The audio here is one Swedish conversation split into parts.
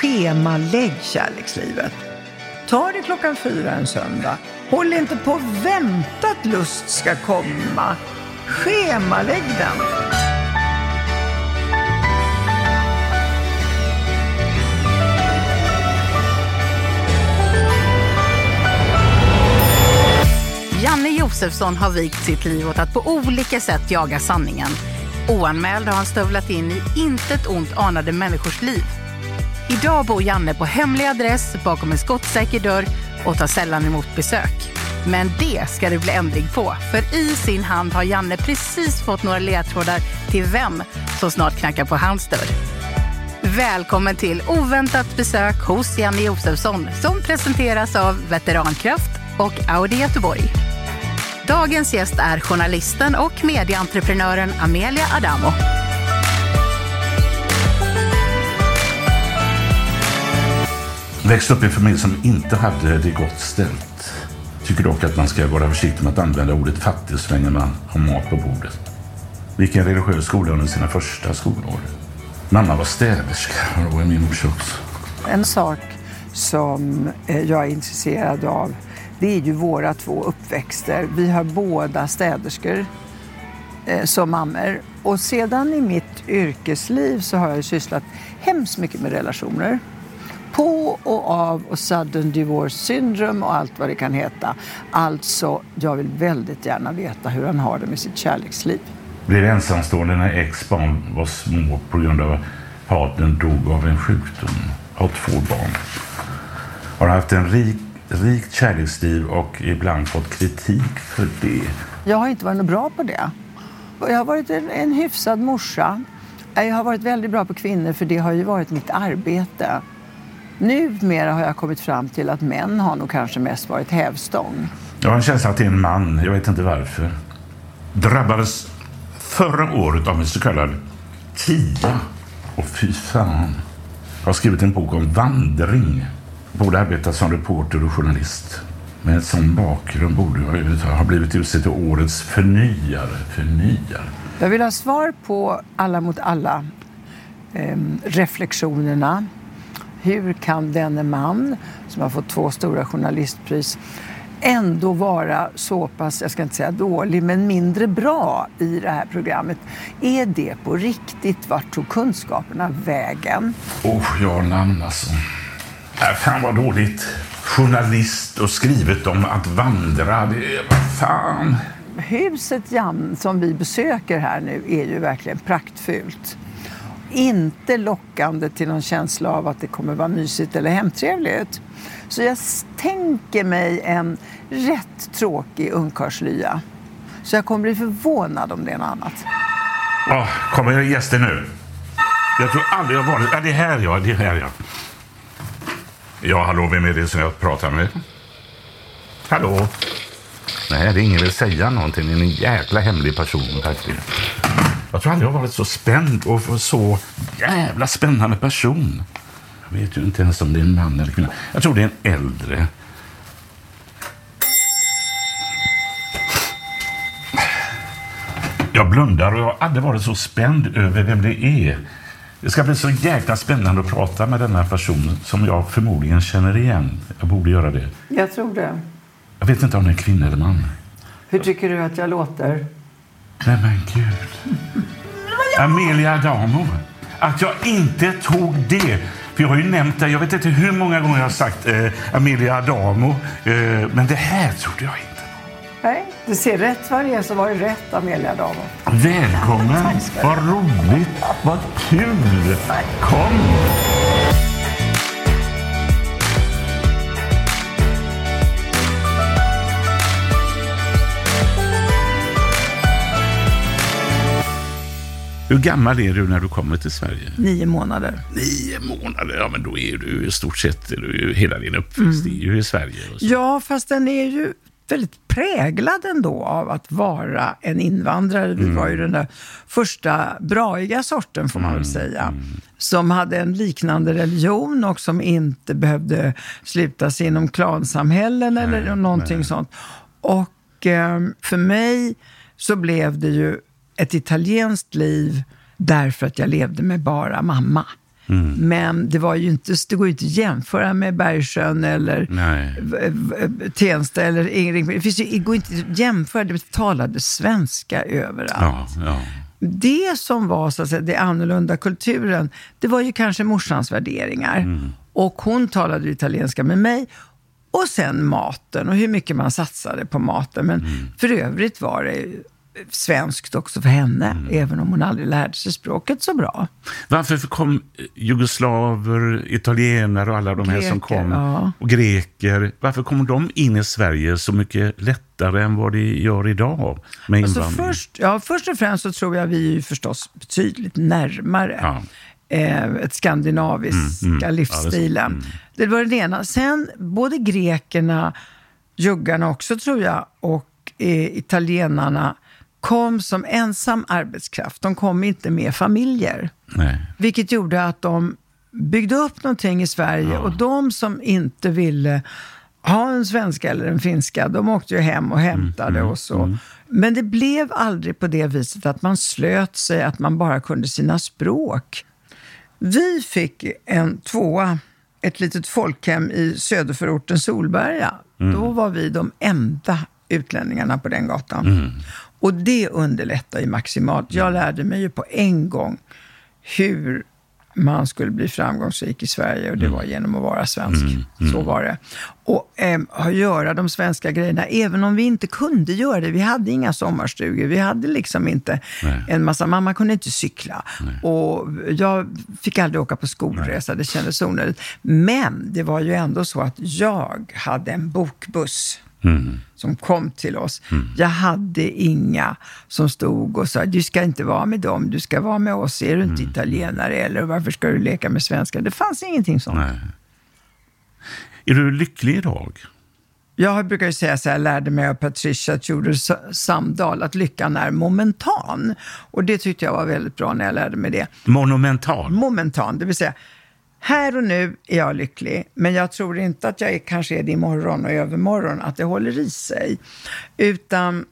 Schemalägg kärlekslivet. Ta det klockan fyra en söndag. Håll inte på och vänta att lust ska komma. Schemalägg den. Janne Josefsson har vikt sitt liv åt att på olika sätt jaga sanningen. Oanmäld har han stövlat in i intet ont anade människors liv. Idag bor Janne på hemlig adress bakom en skottsäker dörr och tar sällan emot besök. Men det ska det bli ändring på, för i sin hand har Janne precis fått några ledtrådar till vem som snart knackar på hans dörr. Välkommen till oväntat besök hos Janne Josefsson som presenteras av Veterankraft och Audi Göteborg. Dagens gäst är journalisten och medieentreprenören Amelia Adamo. Växte upp i en familj som inte hade det gott ställt. Tycker dock att man ska vara försiktig med att använda ordet fattig så länge man har mat på bordet. Gick i en religiös skola under sina första skolår. Mamma var städerska och det var min morsa också. En sak som eh, jag är intresserad av det är ju våra två uppväxter. Vi har båda städerskor eh, som mammor. Och sedan i mitt yrkesliv så har jag sysslat hemskt mycket med relationer. På och av och sudden divorce syndrome och allt vad det kan heta. Alltså, jag vill väldigt gärna veta hur han har det med sitt kärleksliv. Blev ensamstående när ex barn var små på grund av att partnern dog av en sjukdom. Har två barn. Har haft en rik, rikt kärleksliv och ibland fått kritik för det. Jag har inte varit bra på det. Jag har varit en, en hyfsad morsa. Jag har varit väldigt bra på kvinnor för det har ju varit mitt arbete. Numera har jag kommit fram till att män har nog kanske mest varit hävstång. Jag har en känsla att det är en man, jag vet inte varför. Drabbades förra året av en så kallad tia. Och fy fan. Jag har skrivit en bok om vandring. Borde arbetat som reporter och journalist. Med en sån bakgrund borde jag ha blivit utsedd till årets förnyare. Förnyare. Jag vill ha svar på alla mot alla eh, reflektionerna. Hur kan denne man, som har fått två stora journalistpris, ändå vara så pass, jag ska inte säga dålig, men mindre bra i det här programmet. Är det på riktigt? Vart tog kunskaperna vägen? Oh, jag namn alltså. Äh, fan vad dåligt. Journalist och skrivit om att vandra. Det är, vad fan. Huset Jan som vi besöker här nu är ju verkligen praktfullt. Inte lockande till någon känsla av att det kommer vara mysigt eller hemtrevligt. Så jag tänker mig en rätt tråkig ungkarlslya. Så jag kommer bli förvånad om det är något annat. Oh, kommer det gäster nu? Jag tror aldrig jag har varit... Ja, det är här ja, det är här ja. Ja, hallå, vem är det som jag pratar med? Hallå? Nej, det är ingen vill säga någonting. Det är en jäkla hemlig person faktiskt. Jag tror aldrig jag varit så spänd och så jävla spännande person. Jag vet ju inte ens om det är en man eller kvinna. Jag tror det är en äldre. Jag blundar och jag har aldrig varit så spänd över vem det är. Det ska bli så jäkla spännande att prata med denna person som jag förmodligen känner igen. Jag borde göra det. Jag tror det. Jag vet inte om det är kvinna eller man. Hur tycker du att jag låter? Nej men gud. Amelia Adamo. Att jag inte tog det. För jag har ju nämnt det, jag vet inte hur många gånger jag har sagt eh, Amelia Adamo. Eh, men det här trodde jag inte på. Nej, du ser rätt vad det är så var det rätt, Amelia Adamo. Välkommen! Vad roligt! Vad kul! Kom! Hur gammal är du när du kommer till Sverige? Nio månader. Nio månader, ja men då är du i stort sett du hela din uppväxt är ju i Sverige. Ja, fast den är ju väldigt präglad ändå av att vara en invandrare. Vi var ju den där första braiga sorten, får man väl säga, som hade en liknande religion och som inte behövde slutas inom klansamhällen eller någonting sånt. Och eh, för mig så blev det ju ett italienskt liv därför att jag levde med bara mamma. Men det, var ju inte, det går ju inte att jämföra med Bergsjön eller Nej. Tensta eller Ingring. Det, finns ju, det går inte att jämföra, det talade svenska överallt. Ja, ja. Det som var så att säga, det annorlunda kulturen, det var ju kanske morsans värderingar. Och hon talade italienska med mig. Och sen maten och hur mycket man satsade på maten. Men för övrigt var det svenskt också för henne, även om hon aldrig lärde sig språket så bra. Varför kom jugoslaver, italienare och alla de här som Greker, kom, ja. och greker, varför kom de in i Sverige så mycket lättare än vad de gör idag med Alltså invandring? först, ja, först och främst så tror jag vi är ju förstås betydligt närmare Ja. eh, ett skandinaviska Mm, mm. Ja, det livsstilen. det, var det ena. Sen både grekerna, juggarna också tror jag, och eh, italienarna kom som ensam arbetskraft. De kom inte med familjer. Nej. Vilket gjorde att de byggde upp någonting i Sverige och de som inte ville ha en svenska eller en finska, de åkte ju hem och hämtade och så. Men det blev aldrig på det viset att man slöt sig, att man bara kunde sina språk. Vi fick en tvåa, ett litet folkhem i söderförorten Solberga. Då var vi de enda utlänningarna på den gatan. Och det underlättar ju maximalt. Jag lärde mig ju på en gång hur man skulle bli framgångsrik i Sverige och det var genom att vara svensk. Så var det. Och eh, göra de svenska grejerna, även om vi inte kunde göra det. Vi hade inga sommarstugor, vi hade liksom inte en massa, mamma kunde inte cykla. Och jag fick aldrig åka på skolresa, det kändes onödigt. Men det var ju ändå så att jag hade en bokbuss som kom till oss. Jag hade inga som stod och sa, du ska inte vara med dem, du ska vara med oss. Är du inte italienare eller varför ska du leka med svenskar? Det fanns ingenting sånt. Nej. Är du lycklig idag? Jag brukar ju säga så här, jag lärde mig av Patricia Tudor Samdal att lyckan är momentan. Och det tyckte jag var väldigt bra när jag lärde mig det. Monumental? Momentan, det vill säga här och nu är jag lycklig, men jag tror inte att jag är, kanske är det imorgon och övermorgon, att det håller i sig. Utan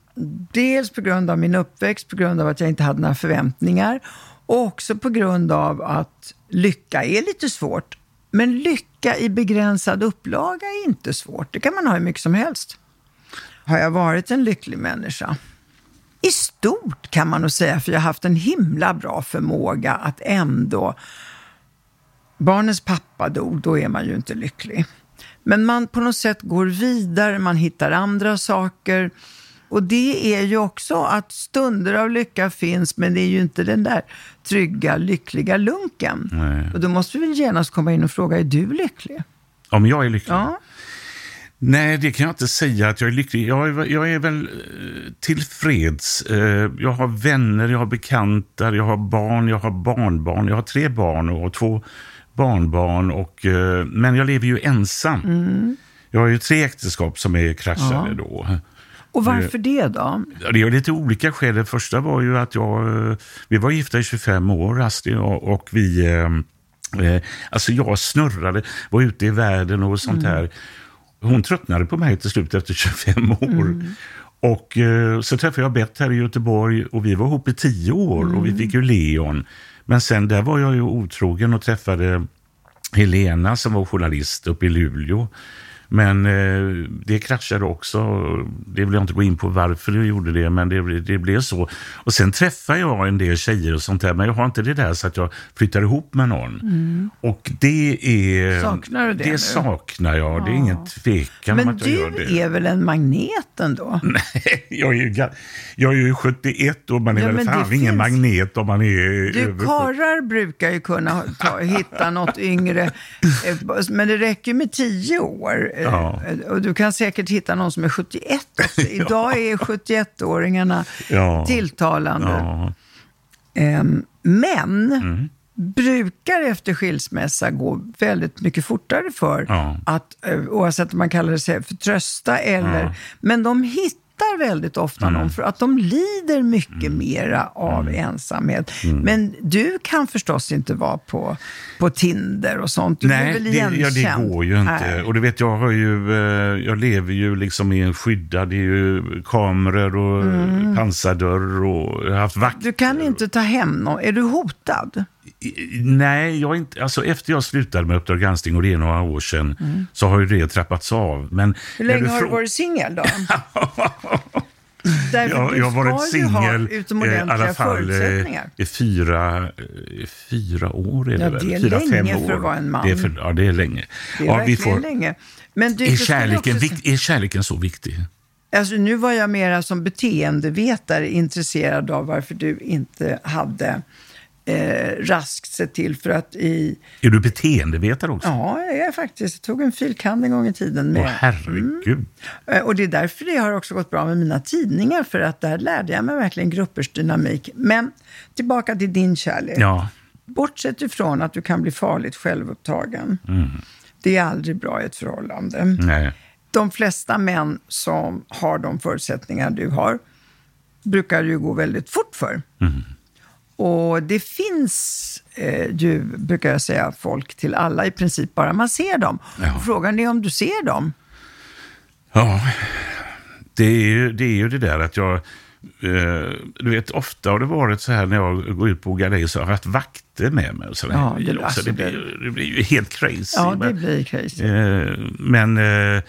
dels på grund av min uppväxt, på grund av att jag inte hade några förväntningar och också på grund av att lycka är lite svårt. Men lycka i begränsad upplaga är inte svårt. Det kan man ha hur mycket som helst. Har jag varit en lycklig människa? I stort kan man nog säga, för jag har haft en himla bra förmåga att ändå barnens pappa dog, då är man ju inte lycklig. Men man på något sätt går vidare, man hittar andra saker. Och det är ju också att stunder av lycka finns, men det är ju inte den där trygga, lyckliga lunken. Nej. Och då måste vi väl genast komma in och fråga, är du lycklig? Om jag är lycklig? Ja. Nej, det kan jag inte säga att jag är lycklig. Jag är, jag är väl eh, tillfreds. Eh, Jag har vänner, jag har bekantar, jag har barn, jag har barnbarn. Jag har tre barn och två barnbarn. Och, eh, men jag lever ju ensam. Jag har ju tre äktenskap som är kraschade då. Och varför det då? Det är lite olika skäl. Det första var ju att jag, eh, vi var gifta i 25 år, Asti och, vi, eh, eh, alltså jag snurrade, var ute i världen och sånt mm. här. Hon tröttnade på mig till slut efter 25 år. Mm. Och eh, så träffade jag Bett här i Göteborg och vi var ihop i tio år mm. och vi mm. fick ju Leon. Men sen där var jag ju otrogen och träffade Helena som var journalist uppe i Luleå. Men eh, det kraschade också. Det vill jag inte gå in på varför det gjorde det, men det, det blev så. Och sen träffade jag en del tjejer och sånt där, men jag har inte det där så att jag flyttar ihop med någon. Mm. Och det är... Saknar du det Det nu? saknar jag. Det är ingen tvekan men om att jag gör det. Men du är väl en magnet ändå? Nej, jag är, ju, jag är ju 71 och man är ja, väl fan ingen finns... magnet om man är Du, över... karlar brukar ju kunna ta, hitta något yngre, eh, men det räcker med tio år. Ja. Eh, och du kan säkert hitta någon som är 71 också. Idag är 71-åringarna ja. tilltalande. Ja. Um, men mm. brukar efter skilsmässa gå väldigt mycket fortare för att, eh, oavsett om man kallar det för trösta eller, men de hittar hittar väldigt ofta mm. någon för att de lider mycket mm. mera av mm. ensamhet. Mm. Men du kan förstås inte vara på, på Tinder och sånt. Du Nej, det, ja, det går ju inte. Här. Och du vet, jag, har ju, eh, jag lever ju liksom i en skyddad, det är ju kameror och mm. pansardörr och jag har haft vakter. Du kan inte ta hem någon. Är du hotad? Nej, jag inte, alltså efter jag slutade med Uppdrag granskning och det är några år sedan mm. så har ju det trappats av. Men Hur länge har du varit singel då? Därför jag, jag har varit singel eh, i alla fall eh, i fyra, fyra år. Är det, ja, det är fyra, länge fem år. för att vara en man. Det är för, ja, det är länge. Det är ja, verkligen får, länge. Men du, är, kärleken, också... är kärleken så viktig? Alltså, nu var jag mera som beteendevetare intresserad av varför du inte hade eh, raskt sett till för att i... Är du beteendevetare också? Ja, jag är faktiskt. Jag tog en filkand en gång i tiden. Med, Åh, herregud. Mm. Och det är därför det har också gått bra med mina tidningar, för att där lärde jag mig verkligen gruppers dynamik. Men tillbaka till din kärlek. Ja. Bortsett ifrån att du kan bli farligt självupptagen. Mm. Det är aldrig bra i ett förhållande. Nej. De flesta män som har de förutsättningar du har brukar ju gå väldigt fort för. Mm. Och det finns eh, ju, brukar jag säga, folk till alla i princip, bara man ser dem. Ja. frågan är om du ser dem? Ja, det är ju det, är ju det där att jag... Eh, du vet, ofta har det varit så här när jag går ut på galej så har jag haft vakter med mig. Och så ja, det, alltså, det, blir, det blir ju helt crazy. Ja, det blir crazy. Eh, men, eh,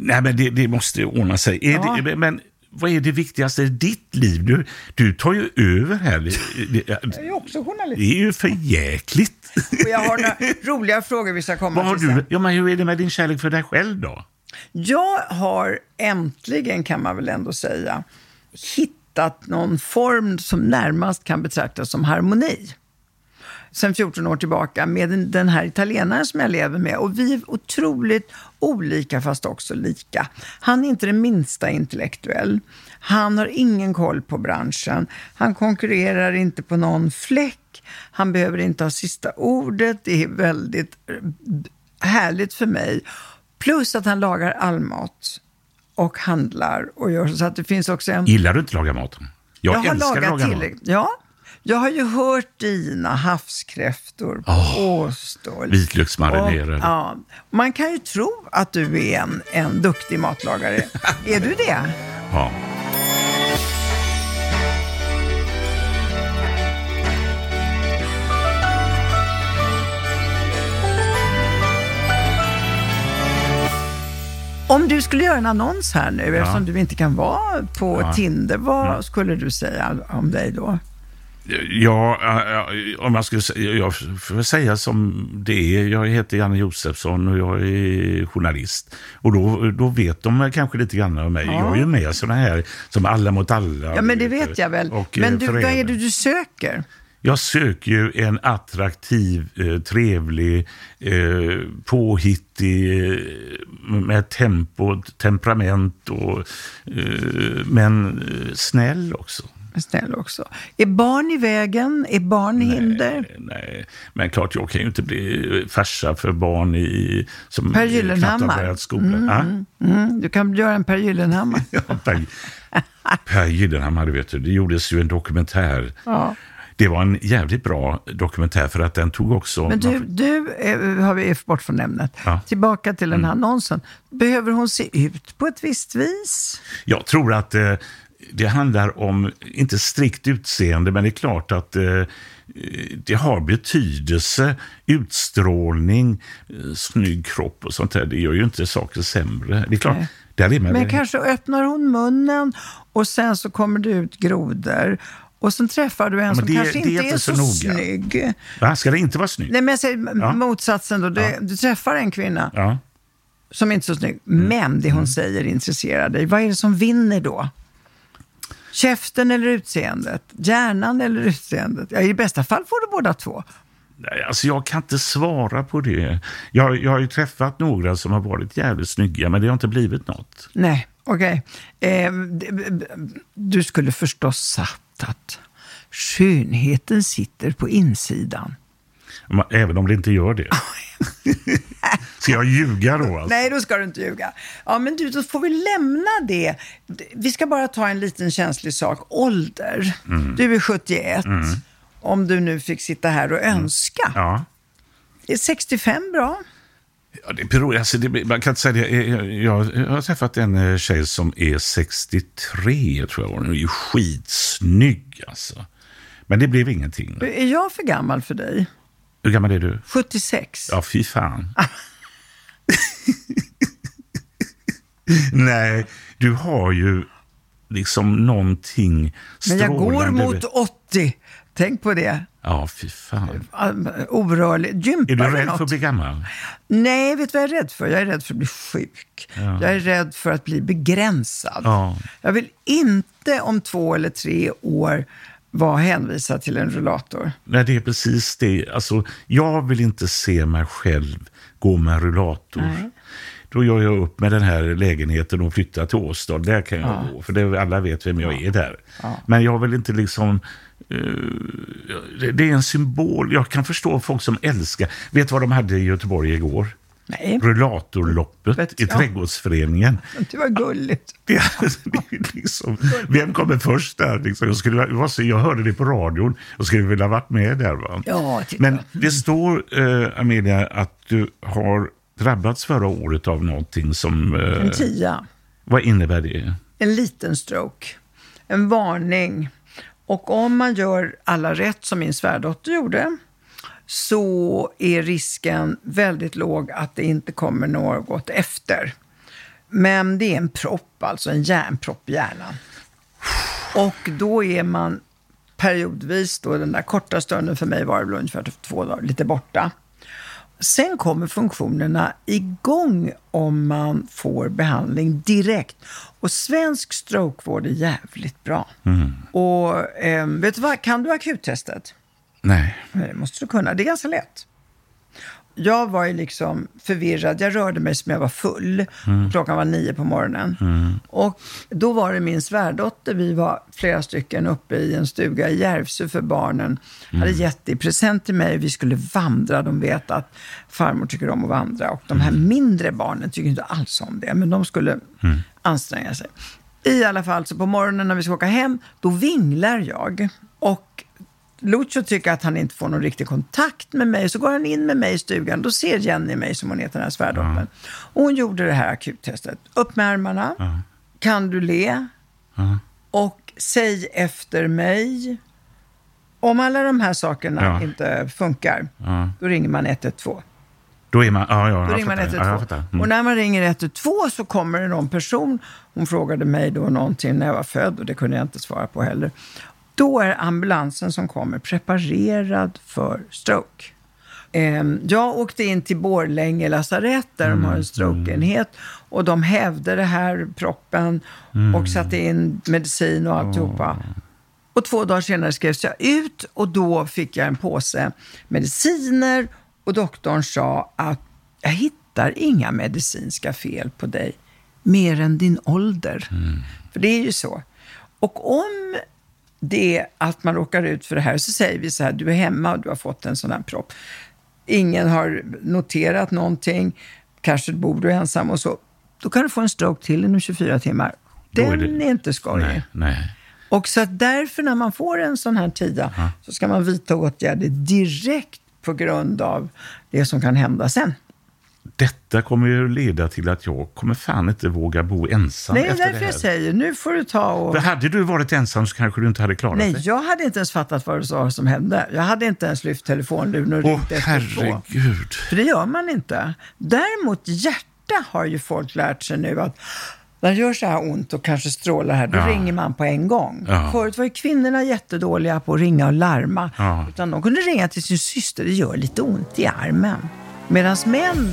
nej, men det, det, måste ordna sig. Ja. Men vad är det viktigaste i ditt liv? Du, du tar ju över här. Jag är också journalist. Det är ju för jäkligt. Och jag har några roliga frågor vi ska komma vad till du, ja, men Hur är det med din kärlek för dig själv då? Jag har äntligen, kan man väl ändå säga, hittat någon form som närmast kan betraktas som harmoni sen 14 år tillbaka med den här italienaren som jag lever med. Och vi är otroligt olika fast också lika. Han är inte det minsta intellektuell. Han har ingen koll på branschen. Han konkurrerar inte på någon fläck. Han behöver inte ha sista ordet. Det är väldigt eh, härligt för mig. Plus att han lagar all mat och handlar och gör så att det finns också en... Gillar du inte att laga mat? Jag, jag älskar att laga mat. Ja, jag har ju hört dina havskräftor på oh, Åstol. Vitlöksmarinerade. Ja, man kan ju tro att du är en, en duktig matlagare. är du det? Ja. Om du skulle göra en annons här nu, ja. eftersom du inte kan vara på ja. Tinder, vad ja. skulle du säga om dig då? Ja, om jag skulle säga, jag får säga som det är. Jag heter Janne Josefsson och jag är journalist. Och då, då vet de kanske lite grann om mig. Ja. Jag är ju med sådana här som Alla mot alla. Ja, men det vet jag väl. Och, men du, vad är det du söker? Jag söker ju en attraktiv, eh, trevlig, eh, påhittig, eh, med tempo, temperament och, men snäll också. Snäll också. Är barn i vägen? Är barn hinder? Nej, nej, men klart jag kan ju inte bli farsa för barn i, som Per Gyllenhammar. skolan. Ah? Mm, du kan göra en Per Gyllenhammar. Ja, per, per Gyllenhammar, vet du, det gjordes ju en dokumentär. Ja. Det var en jävligt bra dokumentär för att den tog också... Men du, du eh, har vi bort från ämnet. Ja. Tillbaka till den här annonsen. Behöver hon se ut på ett visst vis? Jag tror att eh, det handlar om, inte strikt utseende, men det är klart att eh, det har betydelse. Utstrålning, eh, snygg kropp och sånt där, det gör ju inte saker sämre. Det är klart, där är man Men väl- kanske öppnar hon munnen och sen så kommer det ut grodor. Och sen träffar du en men som det- kanske det inte är så, så snygg. Va? Ska det inte vara snyggt? Nej, men jag säger Ja. motsatsen då. Du, Ja. du träffar en kvinna Ja. som inte är så snygg, Mm. men det hon säger intresserar dig. Vad är det som vinner då? Käften eller utseendet? Hjärnan eller utseendet? Ja, I bästa fall får du båda två. Nej, Alltså jag kan inte svara på det. Jag, jag har ju träffat några som har varit jävligt snygga, men det har inte blivit något. Nej, okej. Eh, d- b- du skulle förstås sagt att skönheten sitter på insidan. Även om det inte gör det. Ska jag ljuga då? Alltså? Nej, då ska du inte ljuga. Ja, men du, då får vi lämna det. Vi ska bara ta en liten känslig sak. Ålder. Mm. Du är 71. Om du nu fick sitta här och önska. Mm. Ja. Är 65 bra? Ja, det beror, alltså det, man kan inte säga det. Jag, jag, jag har träffat en eh, tjej som är 63, tror jag. Hon är ju skitsnygg alltså. Men det blev ingenting. Är jag för gammal för dig? Hur gammal är du? 76. Ja, fy fan. Nej, du har ju liksom någonting Men jag går strålande- mot 80. Tänk på det. Ja, fy fan. Orörlig. Gympar Är du rädd något? för att bli gammal? Nej, vet du vad jag är rädd för? Jag är rädd för att bli sjuk. Jag är rädd för att bli begränsad. Ja. Jag vill inte om två eller tre år vara hänvisad till en rullator. Nej, det är precis det. Alltså, jag vill inte se mig själv gå med rullator. Då gör jag upp med den här lägenheten och flyttar till Åstad. Där kan jag gå, för det, alla vet vem jag är där. Men jag vill inte liksom... eh, det, det är en symbol. Jag kan förstå folk som älskar... Vet du vad de hade i Göteborg igår? Nej, Rullatorloppet Vet i jag. Trädgårdsföreningen. det var gulligt. Det, det liksom, vem kommer först där? Liksom? Jag, skulle, jag, jag hörde det på radion och skulle vilja varit med där. Va? Ja, titta. Men det står, eh, Amelia, att du har drabbats förra året av någonting som... Eh, En tia. vad innebär det? En liten stroke. En varning. Och om man gör alla rätt som min svärdotter gjorde så är risken väldigt låg att det inte kommer något efter. Men det är en propp, alltså en järnpropp i hjärnan. Och då är man periodvis, då den där korta stunden för mig var det väl ungefär två dagar, lite borta. Sen kommer funktionerna igång om man får behandling direkt. Och svensk strokevård är jävligt bra. Och eh, vet du vad, kan du akuttestet? Nej. Det måste du kunna, det är ganska lätt. Jag var ju liksom förvirrad, jag rörde mig som jag var full. Klockan var nio på morgonen. Och då var det min svärdotter, vi var flera stycken uppe i en stuga i Järvsö för barnen. Hade gett det i present till mig, vi skulle vandra. De vet att farmor tycker om att vandra. Och de här mindre barnen tycker inte alls om det, men de skulle anstränga sig. I alla fall, så på morgonen när vi ska åka hem, då vinglar jag. Och Lucio tycker att han inte får någon riktig kontakt med mig. Så går han in med mig i stugan. Då ser Jenny mig, som hon heter, den här svärdottern. Och hon gjorde det här akuttestet. Upp med armarna. Kan du le? Och säg efter mig. Om alla de här sakerna Ja. inte funkar, då ringer man 112. Då är man... Ja, ja, Då ringer man fattar. 112. Ja. Mm. Och när man ringer 112 så kommer det någon person. Hon frågade mig då någonting när jag var född och det kunde jag inte svara på heller. Då är ambulansen som kommer preparerad för stroke. Ehm, Jag åkte in till Borlänge lasarett där de har en strokeenhet och de hävde det här proppen och satte in medicin och alltihopa. Och två dagar senare skrevs jag ut och då fick jag en påse mediciner och doktorn sa att jag hittar inga medicinska fel på dig mer än din ålder. För det är ju så. Och om det är att man råkar ut för det här. Så säger vi så här, du är hemma och du har fått en sån här propp. Ingen har noterat någonting, kanske bor du ensam och så. Då kan du få en stroke till inom 24 timmar. Den är är, det- inte skojig. Nej, nej. Och så att därför när man får en sån här tia så ska man vidta åtgärder direkt på grund av det som kan hända sen. Detta kommer ju leda till att jag kommer fan inte våga bo ensam Nej, efter därför det här. jag säger, nu får du ta och... För hade du varit ensam så kanske du inte hade klarat Nej, det. jag hade inte ens fattat vad det var som hände. Jag hade inte ens lyft telefonluren och ringt 112. herregud. För det gör man inte. Däremot hjärta har ju folk lärt sig nu att när det gör så här ont och kanske strålar här, då Ja. ringer man på en gång. Ja. Förut var ju kvinnorna jättedåliga på att ringa och larma. Ja. Utan de kunde ringa till sin syster, det gör lite ont i armen. Medan män,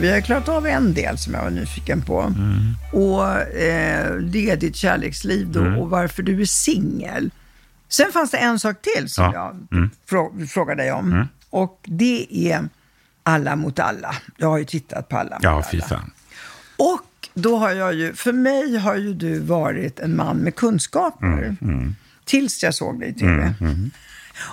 Vi har klarat av en del som jag var nyfiken på. Mm. Och eh, det är ditt kärleksliv då Mm. och varför du är singel. Sen fanns det en sak till som Ja. Mm. jag frå- frågade dig om. Och det är Alla mot alla. Jag har ju tittat på Alla mot Ja, alla. fy fan. Och då har jag ju, för mig har ju du varit en man med kunskaper. Mm, Tills jag såg dig i TV.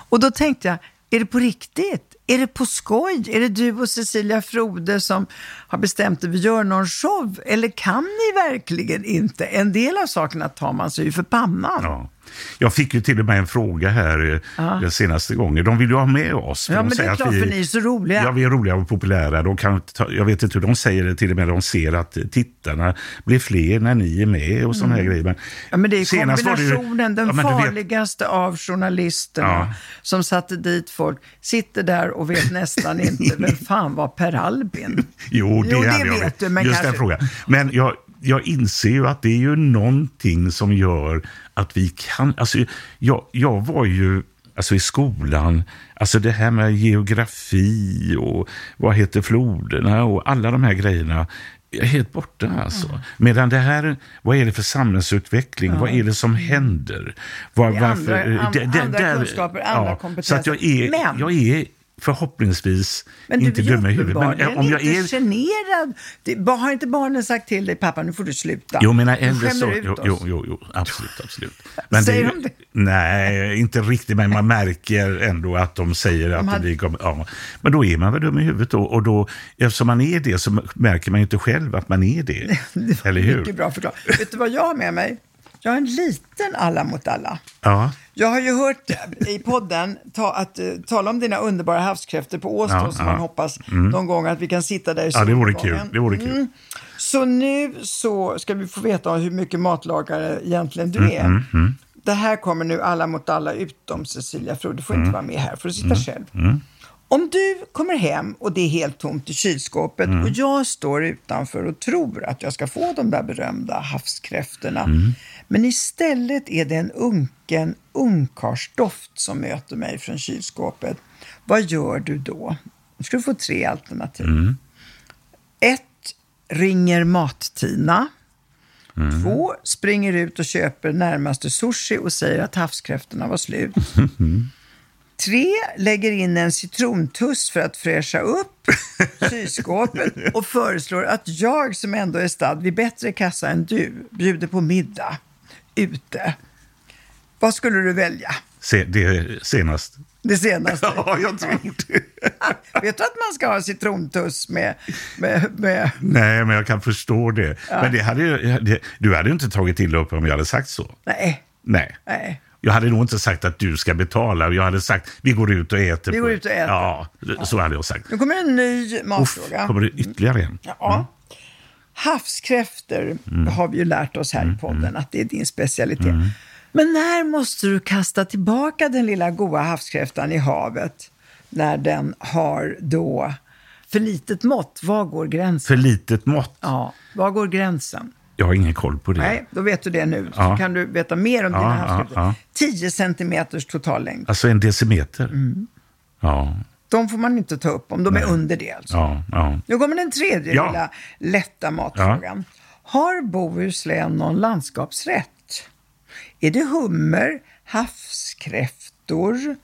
Och då tänkte jag, är det på riktigt? Är det på skoj? Är det du och Cecilia Frode som har bestämt att vi gör någon show? Eller kan ni verkligen inte? En del av sakerna tar man sig ju för pannan. Ja. Jag fick ju till och med en fråga här eh, den senaste gången. De vill ju ha med oss. för Ja, de men det är klart, för ni är så roliga. Ja, vi är roliga och populära. De kan, ta, jag vet inte hur de säger det, till och med de ser att tittarna blir fler när ni är med och sådana här grejer. Men, Mm. Ja, men det är senast var det ju- kombinationen, den Ja, du vet- farligaste av journalisterna Ja. som satte dit folk, sitter där och vet nästan inte vem fan var Per Albin. Jo, det, Jo, det jag vet du, men Just kanske- den frågan. Men jag, jag inser ju att det är ju någonting som gör att vi kan... Alltså, jag, jag var ju alltså i skolan, alltså det här med geografi och vad heter floderna och alla de här grejerna är helt borta alltså. Medan det här, vad är det för samhällsutveckling? Vad är det som händer? Var, Det är andra- an- andra kunskaper, andra Så att jag är, Men- jag är förhoppningsvis Men inte du är dum i huvudet. Men uppenbarligen om jag inte är generad. Det, har inte barnen sagt till dig, pappa nu får du sluta? Jo, Du äldre så... Jo, jo, jo, jo, absolut, absolut. Men Säger det, de det? Nej, inte riktigt, men man märker ändå att de säger att hade- vi kommer... Ja. Men då är man väl dum i huvudet då, och då, eftersom man är det så märker man ju inte själv att man är det. Det Eller hur? Mycket bra förklarat. Vet du vad jag har med mig? Jag har en liten alla mot alla. Ja, Jag har ju hört i podden ta, att, uh, tala om dina underbara havskräftor på Åstol Ja, som ja. man hoppas någon gång att vi kan sitta där i ja det vore kul. Det vore kul. Mm. Så nu så ska vi få veta hur mycket matlagare egentligen Mm, du är. Det här kommer nu alla mot alla utom Cecilia Frode. Du får inte vara med här, får du sitta själv. Om du kommer hem och det är helt tomt i kylskåpet Mm. och jag står utanför och tror att jag ska få de där berömda havskräftorna. Mm. Men istället är det en unken ungkarlsdoft som möter mig från kylskåpet. Vad gör du då? Nu ska du få tre alternativ. Mm. Ett, ringer Mat-Tina. Mm. Två, springer ut och köper närmaste sushi och säger att havskräftorna var slut. Tre, lägger in en citrontuss för att fräscha upp kylskåpet och föreslår att jag som ändå är stadd vid bättre kassa än du bjuder på middag ute. Vad skulle du välja? Se, det senast. Det senaste. Ja, jag tror det. Vet du att man ska ha citrontuss med, med, med Nej, men jag kan förstå det. Men det hade, det, du hade ju inte tagit illa upp om jag hade sagt så. Nej, Nej. nej. Jag hade nog inte sagt att du ska betala. Jag hade sagt vi går ut och äter. Vi går ut och äter. Ja, så hade jag sagt. Nu kommer en ny Uff, matfråga. kommer det ytterligare en? Ja. Havskräftor Mm. har vi ju lärt oss här i podden att det är din specialitet. Men när måste du kasta tillbaka den lilla goa havskräftan i havet? När den har då för litet mått. Var går gränsen? För litet mått. Ja, var går gränsen? Jag har ingen koll på det. Nej, då vet du det nu. Så Ja. kan du veta mer om Ja, dina ja, havskräftor. ja. 10 centimeters totallängd. Alltså en decimeter? Mm. Ja, De får man inte ta upp om de är under det alltså. ja, ja. Nu kommer den tredje Ja. lilla lätta matfrågan. Har Bohuslän någon landskapsrätt? Är det hummer, havskräftor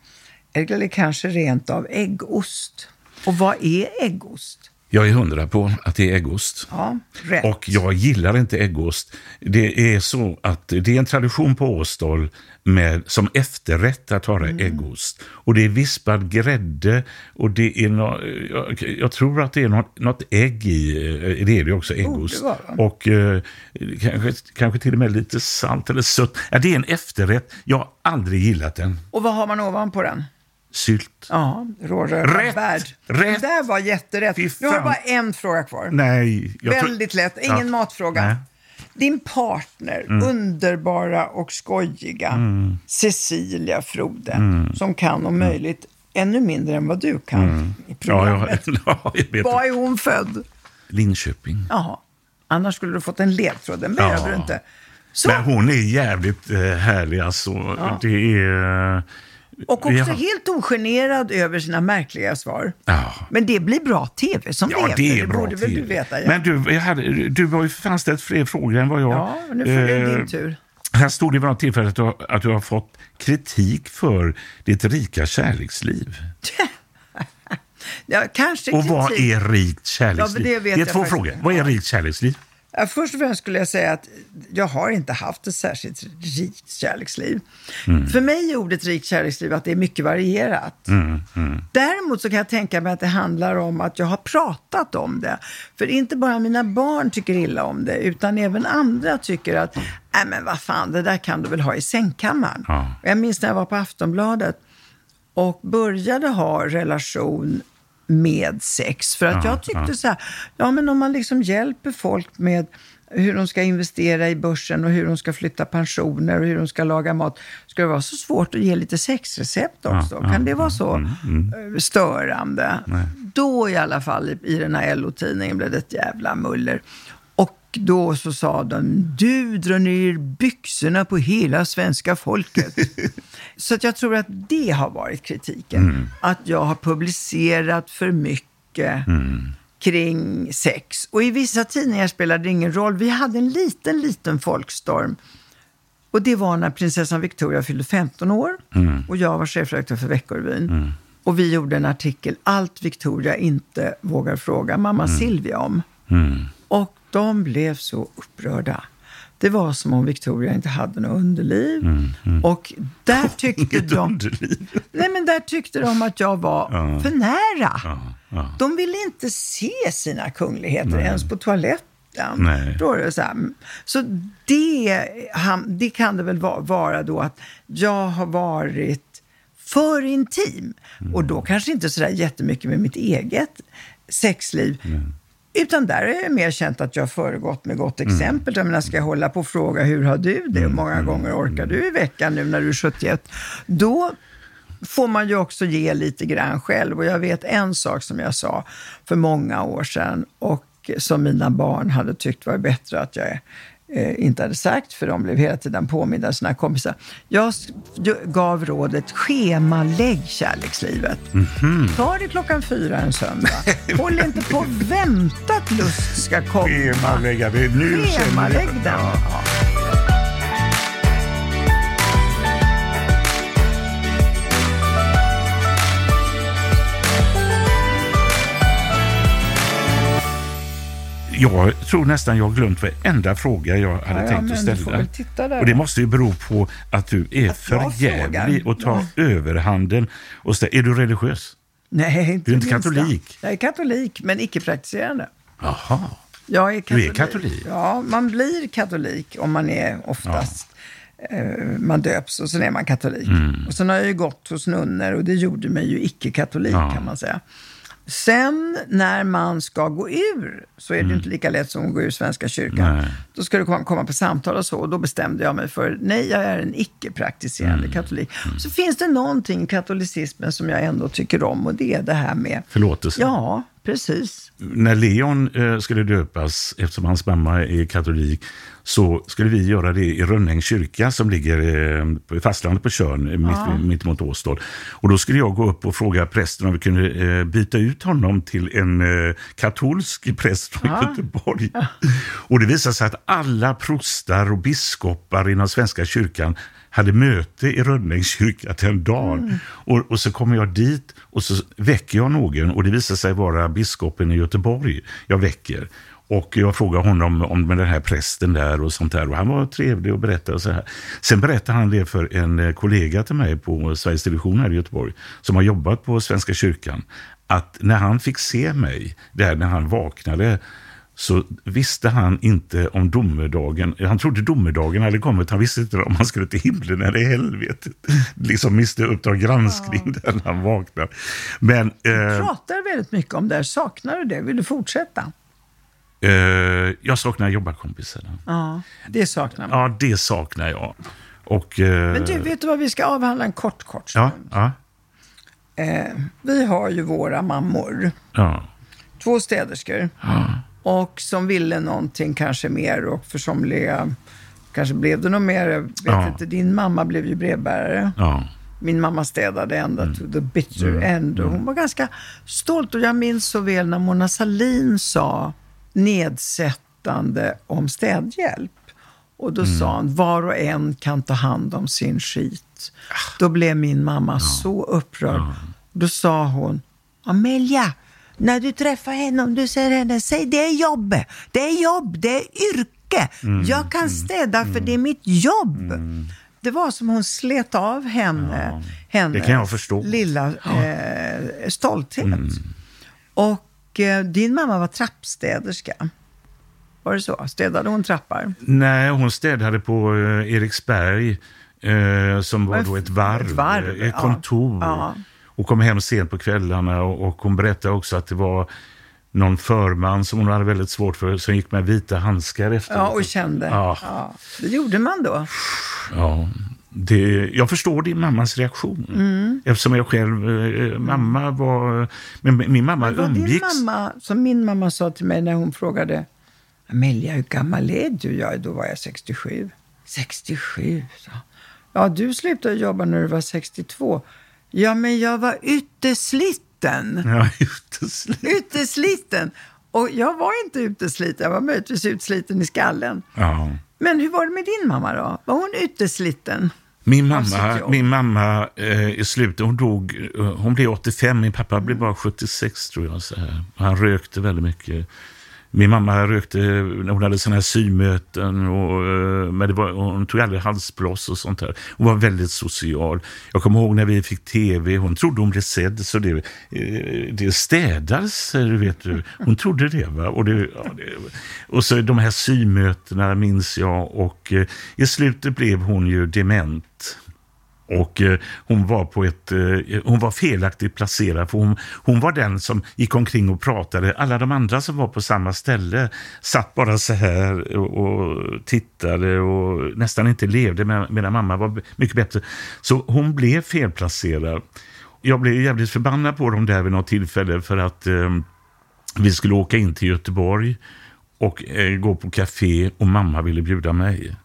eller kanske rent av äggost? Och vad är äggost? Jag är hundra på att det är äggost. Ja. Och jag gillar inte äggost. Det är så att det är en tradition på Åstol med, som efterrätt att ha Mm. äggost. Och det är vispad grädde och det är nå, jag, jag tror att det är något, något ägg i, eh, det är det också, äggost. Borde vara. Och eh, kanske, kanske till och med lite salt eller sött. Ja, det är en efterrätt. Jag har aldrig gillat den. Och vad har man ovanpå den? Sylt. Ja, råröda Rätt! Det där var jätterätt. Nu har jag bara en fråga kvar. Nej. jag tror- Väldigt lätt, ingen Ja. matfråga. Nej. Din partner, Mm. underbara och skojiga Cecilia Frode, Mm. som kan om möjligt ännu mindre än vad du kan i Ja, programmet. ja, jag vet. Var är hon född? Linköping. Jaha, annars skulle du fått en ledtråd. Den Ja. behöver du inte. Så, Men hon är jävligt eh, härlig alltså. Det är... och också har- helt ogenerad över sina märkliga svar. Ja. Men det blir bra tv som Ja, det heter. det är bra borde väl du TV. veta? Ja. Men du, hade, du har ju för fan ställt fler frågor än vad jag... ja, nu får det Eh, din tur. Här stod det vid något tillfälle att du, har- att du har fått kritik för ditt rika kärleksliv. Ja, kanske Och vad kritik. är rikt kärleksliv? Ja, det vet är två frågor. Vad är rikt kärleksliv? Först och främst skulle jag säga att jag har inte haft ett särskilt rikt kärleksliv. Mm. För mig är ordet rikt kärleksliv att det är mycket varierat. Mm, Däremot så kan jag tänka mig att det handlar om att jag har pratat om det. För inte bara mina barn tycker illa om det, utan även andra tycker att, nej men vad fan, det där kan du väl ha i sängkammaren. Ja. Jag minns när jag var på Aftonbladet och började ha relation med sex. För att Ja, jag tyckte så här, ja men om man liksom hjälper folk med hur de ska investera i börsen och hur de ska flytta pensioner och hur de ska laga mat. Ska det vara så svårt att ge lite sexrecept också? ja, kan det vara så mm, eh, störande? Då i alla fall i, i den här LO-tidningen blev det ett jävla muller. Och då så sa de, du drar ner byxorna på hela svenska folket. så att jag tror att det har varit kritiken. Att jag har publicerat för mycket kring sex. Och i vissa tidningar spelade det ingen roll. Vi hade en liten, liten folkstorm. Och det var när prinsessan Victoria fyllde 15 år och jag var chefredaktör för Veckorevyn. Och vi gjorde en artikel, Allt Victoria inte vågar fråga mamma Silvia om. Och de blev så upprörda. Det var som om Victoria inte hade något underliv. Och där tyckte Inget de... underliv. Nej, men där tyckte de att jag var för nära. ja. De ville inte se sina kungligheter ens på toaletten. Nej. Du? Så, här. så det, han- det kan det väl va- vara då att jag har varit för intim. Och då kanske inte sådär jättemycket med mitt eget sexliv. Utan där är jag mer känt att jag har föregått med gott exempel. Jag menar, ska jag hålla på och fråga hur har du det? Hur många gånger orkar du i veckan nu när du är 71? Då får man ju också ge lite grann själv. Och jag vet en sak som jag sa för många år sedan och som mina barn hade tyckt var bättre att jag inte hade sagt, för de blev hela tiden påminda sina kompisar. Jag gav rådet schemalägg kärlekslivet. Mm -hmm. Ta det klockan fyra en söndag. Håll inte på och vänta att lust ska komma. Schemalägga, det är nu Schemalägg den. Ja. Jag tror nästan jag har glömt varenda fråga jag hade ja, tänkt att ställa. Och det måste ju bero på att du är för jävlig och tar ja. överhanden. Och ställa. Är du religiös? Nej, inte Du är inte katolik? Jag är katolik, men icke-praktiserande. Jaha. Jag är katolik. Du är katolik? Ja, man blir katolik om man är oftast ja. eh, man döps och sen är man katolik. Mm. Och sen har jag ju gått hos nunnor och det gjorde mig ju icke-katolik ja. kan man säga. Sen när man ska gå ur så är det mm. inte lika lätt som att gå ur Svenska kyrkan. Nej. Då ska du komma, på samtal och så. Och då bestämde jag mig för, nej, jag är en icke-praktiserande mm. katolik. Mm. Så finns det någonting i katolicismen som jag ändå tycker om och det är det här med... Förlåtelse. Ja, precis. När Leon eh, skulle döpas, eftersom hans mamma är katolik, så skulle vi göra det i Rönning kyrka som ligger eh, på fastlandet på Tjörn, eh, ja. mitt, mitt mot Åstad. Och då skulle jag gå upp och fråga prästen om vi kunde eh, byta ut honom till en katolsk präst från ja. Göteborg. Ja. Och det visade sig att alla prostar och biskopar inom Svenska kyrkan hade möte i Rönning kyrka den dagen. Mm. Och, och, så kommer jag dit och så väcker jag någon och det visar sig vara biskopen i Göteborg jag väcker. Och jag frågade honom om den här prästen där och sånt där. Och han var trevlig och berättade och så här. Sen berättade han det för en eh, kollega till mig på Sveriges Television här i Göteborg, som har jobbat på Svenska kyrkan, att när han fick se mig, där när han vaknade, så visste han inte om domedagen. Han trodde domedagen hade kommit. Han visste inte om han skulle till himlen eller helvetet. Liksom miste Uppdrag granskning ja. där han vaknade. Men, du eh, pratar väldigt mycket om det här. Saknar du det? Vill du fortsätta? Eh, jag saknar jobbarkompisar. Ja, det saknar man. Ja, det saknar jag. Och, eh, Men du, vet du vad? Vi ska avhandla en kort, kort stund. Ja, ja. Eh, vi har ju våra mammor. Ja. Två städerskor. Och som ville någonting kanske mer och för somliga kanske blev det något mer. Jag vet ja. inte, din mamma blev ju brevbärare. Ja. Min mamma städade ända mm. to the bitter mm. end. Och hon mm. var ganska stolt. Och jag minns så väl när Mona Salin sa nedsättande om städhjälp. Och då mm. sa han, var och en kan ta hand om sin skit. Då blev min mamma ja. så upprörd. Då sa hon, Amelia, när du träffar henne, om du säger henne, säg det är jobb. Det är jobb, det är yrke. Mm. Jag kan mm. städa mm. för det är mitt jobb. Mm. Det var som hon slet av henne, ja. hennes lilla eh, stolthet. Mm. Och Eh, din mamma var trappstäderska. Var det så? Städade hon trappar? Nej, hon städade på eh, Eriksberg, eh, som var då ett varv, ett, varv, ett kontor. Ja. Ja. Och kom hem sent på kvällarna och, och hon berättade också att det var någon förman som hon hade väldigt svårt för, som gick med vita handskar efter. Ja, och kände. Ja. ja. Det gjorde man då. Ja, det, jag förstår din mammas reaktion. Mm. Eftersom jag själv, eh, mamma var, men min mamma men var umgicks. Din mamma, som min mamma sa till mig när hon frågade, Amelia hur gammal är du? Ja, då var jag 67. 67, så. Ja, du slutade jobba när du var 62. Ja, men jag var utesliten. Ja, utesliten. Utesliten. Och jag var inte utesliten, jag var möjligtvis utsliten i skallen. Ja. Men hur var det med din mamma då? Var hon utesliten? Min mamma, min mamma eh, i slutet, hon dog, eh, hon blev 85, min pappa blev bara 76 tror jag. Så här. Han rökte väldigt mycket. Min mamma rökte när hon hade sådana här symöten. Och, eh, men det var, hon tog aldrig halsbloss och sånt där. Hon var väldigt social. Jag kommer ihåg när vi fick tv. Hon trodde hon blev sedd. Så det, eh, det städades, vet du. Hon trodde det. Va? Och, det, ja, det, och så de här symötena minns jag. Och eh, i slutet blev hon ju dement. Och eh, hon var på ett, eh, hon var felaktigt placerad för hon, hon var den som gick omkring och pratade. Alla de andra som var på samma ställe satt bara så här och, och tittade och nästan inte levde med, medan mamma var mycket bättre. Så hon blev felplacerad. Jag blev jävligt förbannad på dem där vid något tillfälle för att eh, vi skulle åka in till Göteborg och eh, gå på café och mamma ville bjuda mig.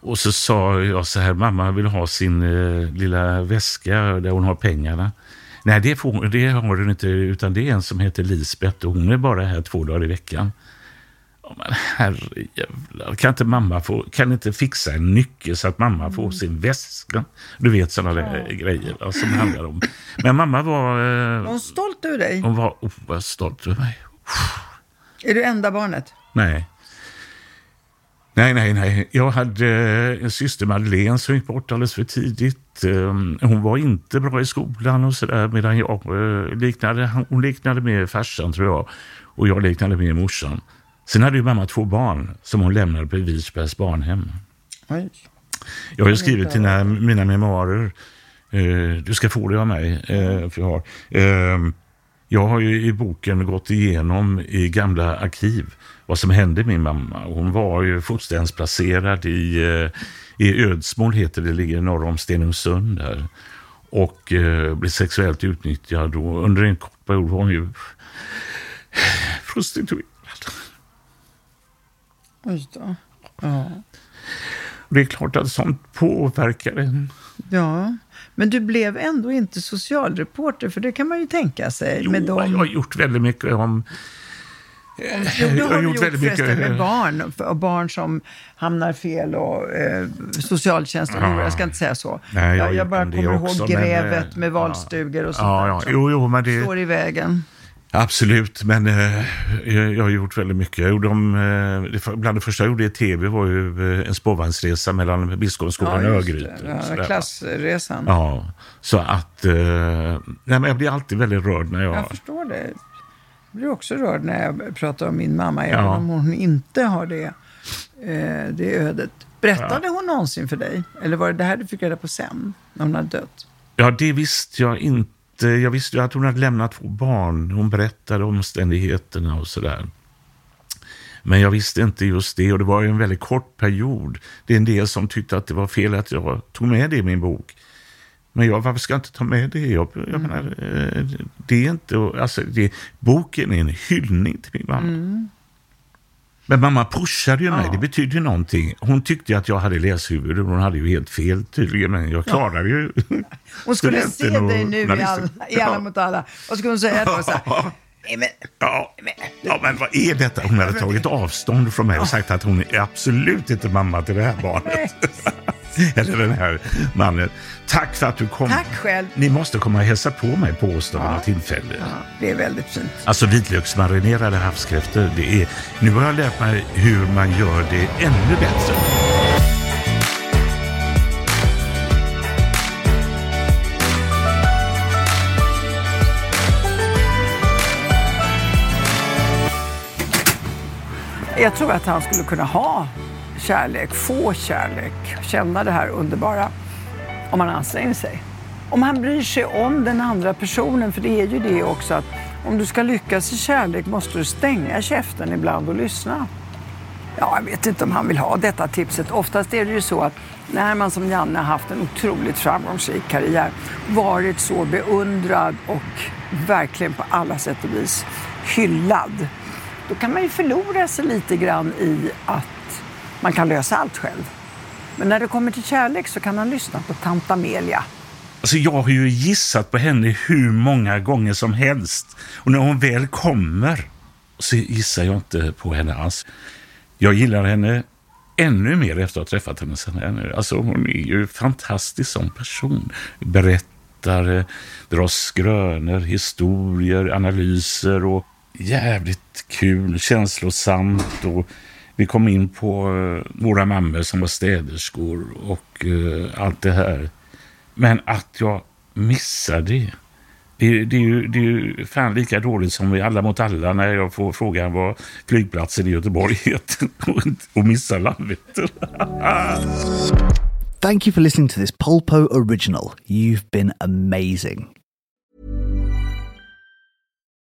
Och så sa jag så här, mamma vill ha sin eh, lilla väska där hon har pengarna. Nej, det, får, det har hon inte, utan det är en som heter Lisbeth och hon är bara här två dagar i veckan. Oh, men herrejävlar, kan inte mamma få, kan inte fixa en nyckel så att mamma får sin väska? Du vet sådana där ja. grejer som handlar om. Men mamma var... Eh, var hon stolt över dig? Hon var oh, stolt över mig. Är du enda barnet? Nej. Nej, nej, nej. Jag hade eh, en syster Madeleine som gick bort alldeles för tidigt. Ehm, hon var inte bra i skolan och sådär medan jag eh, liknade, hon liknade med farsan tror jag och jag liknade med morsan. Sen hade ju mamma två barn som hon lämnade på Visbergs barnhem. Oj. Jag har ju skrivit dina, mina memoarer. Eh, du ska få det av mig. För jag, har. Ehm, jag har ju i boken gått igenom i gamla arkiv vad som hände min mamma. Hon var ju fosterhemsplacerad i, eh, i Ödsmål, heter det, ligger norr om Stenungsund där. Och eh, blev sexuellt utnyttjad och under en kort period var hon ju prostituerad. Just det. Ja. Det är klart att sånt påverkar en. Ja, men du blev ändå inte socialreporter, för det kan man ju tänka sig. Jo, med dem. jag har gjort väldigt mycket om Jo, det har, har gjort, gjort väldigt mycket. med barn. Och barn som hamnar fel och eh, socialtjänsten. Ja. Jag ska inte säga så. Nej, jag, jag bara kommer ihåg också, grävet men, med valstugor och sånt ja, ja. Jo, jo, men det... står i vägen. Absolut, men eh, jag har gjort väldigt mycket. Jag de, eh, bland det första jag gjorde i tv var ju eh, en spårvagnsresa mellan Biskopsskolan ja, och Örgryte. Ja, klassresan. Ja, så att eh, nej, men jag blir alltid väldigt rörd när jag... Jag förstår det. Blir också rörd när jag pratar om min mamma, även om hon inte har det, eh, det ödet. Berättade ja. hon någonsin för dig? Eller var det det här du fick reda på sen, när hon hade dött? Ja, det visste jag inte. Jag visste att hon hade lämnat två barn. Hon berättade omständigheterna och sådär. Men jag visste inte just det och det var ju en väldigt kort period. Det är en del som tyckte att det var fel att jag tog med det i min bok. Men jag, varför ska jag inte ta med det? Jag, jag mm. menar, eh, det är inte, alltså, det, boken är en hyllning till min mamma. Mm. Men mamma pushade ju mig, ja. det betyder ju någonting. Hon tyckte att jag hade läshuvud och hon hade ju helt fel tydligen, men jag klarade ja. ju Hon skulle se dig nu i alla, i alla mot alla. Och skulle hon säga att så här, men, ja, ja, men vad är detta? Hon hade tagit avstånd från mig och sagt att hon är absolut inte mamma till det här barnet. Eller den här mannen. Tack för att du kom. Tack själv. Ni måste komma och hälsa på mig på Åstad ja. tillfälle. Ja, det är väldigt fint. Alltså vitlöksmarinerade havskräftor. Det är, nu har jag lärt mig hur man gör det ännu bättre. Jag tror att han skulle kunna ha kärlek, få kärlek, känna det här underbara om man anstränger sig. Om han bryr sig om den andra personen, för det är ju det också att om du ska lyckas i kärlek måste du stänga käften ibland och lyssna. Ja, jag vet inte om han vill ha detta tipset. Oftast är det ju så att när man som Janne har haft en otroligt framgångsrik karriär, varit så beundrad och verkligen på alla sätt och vis hyllad, då kan man ju förlora sig lite grann i att man kan lösa allt själv. Men när det kommer till kärlek så kan han lyssna på tant Amelia. Alltså jag har ju gissat på henne hur många gånger som helst. Och när hon väl kommer så gissar jag inte på henne alls. Jag gillar henne ännu mer efter att ha träffat henne sen. Alltså hon är ju fantastisk som person. Berättare, drar skrönor, historier, analyser och jävligt kul, känslosamt och vi kom in på eh, våra mammor som var städerskor och eh, allt det här. Men att jag missar det. Det, det, är ju, det är ju fan lika dåligt som vi alla mot alla när jag får frågan vad flygplatsen i Göteborg heter och missar Landvetter. Thank you for listening to this Polpo original. You've been amazing.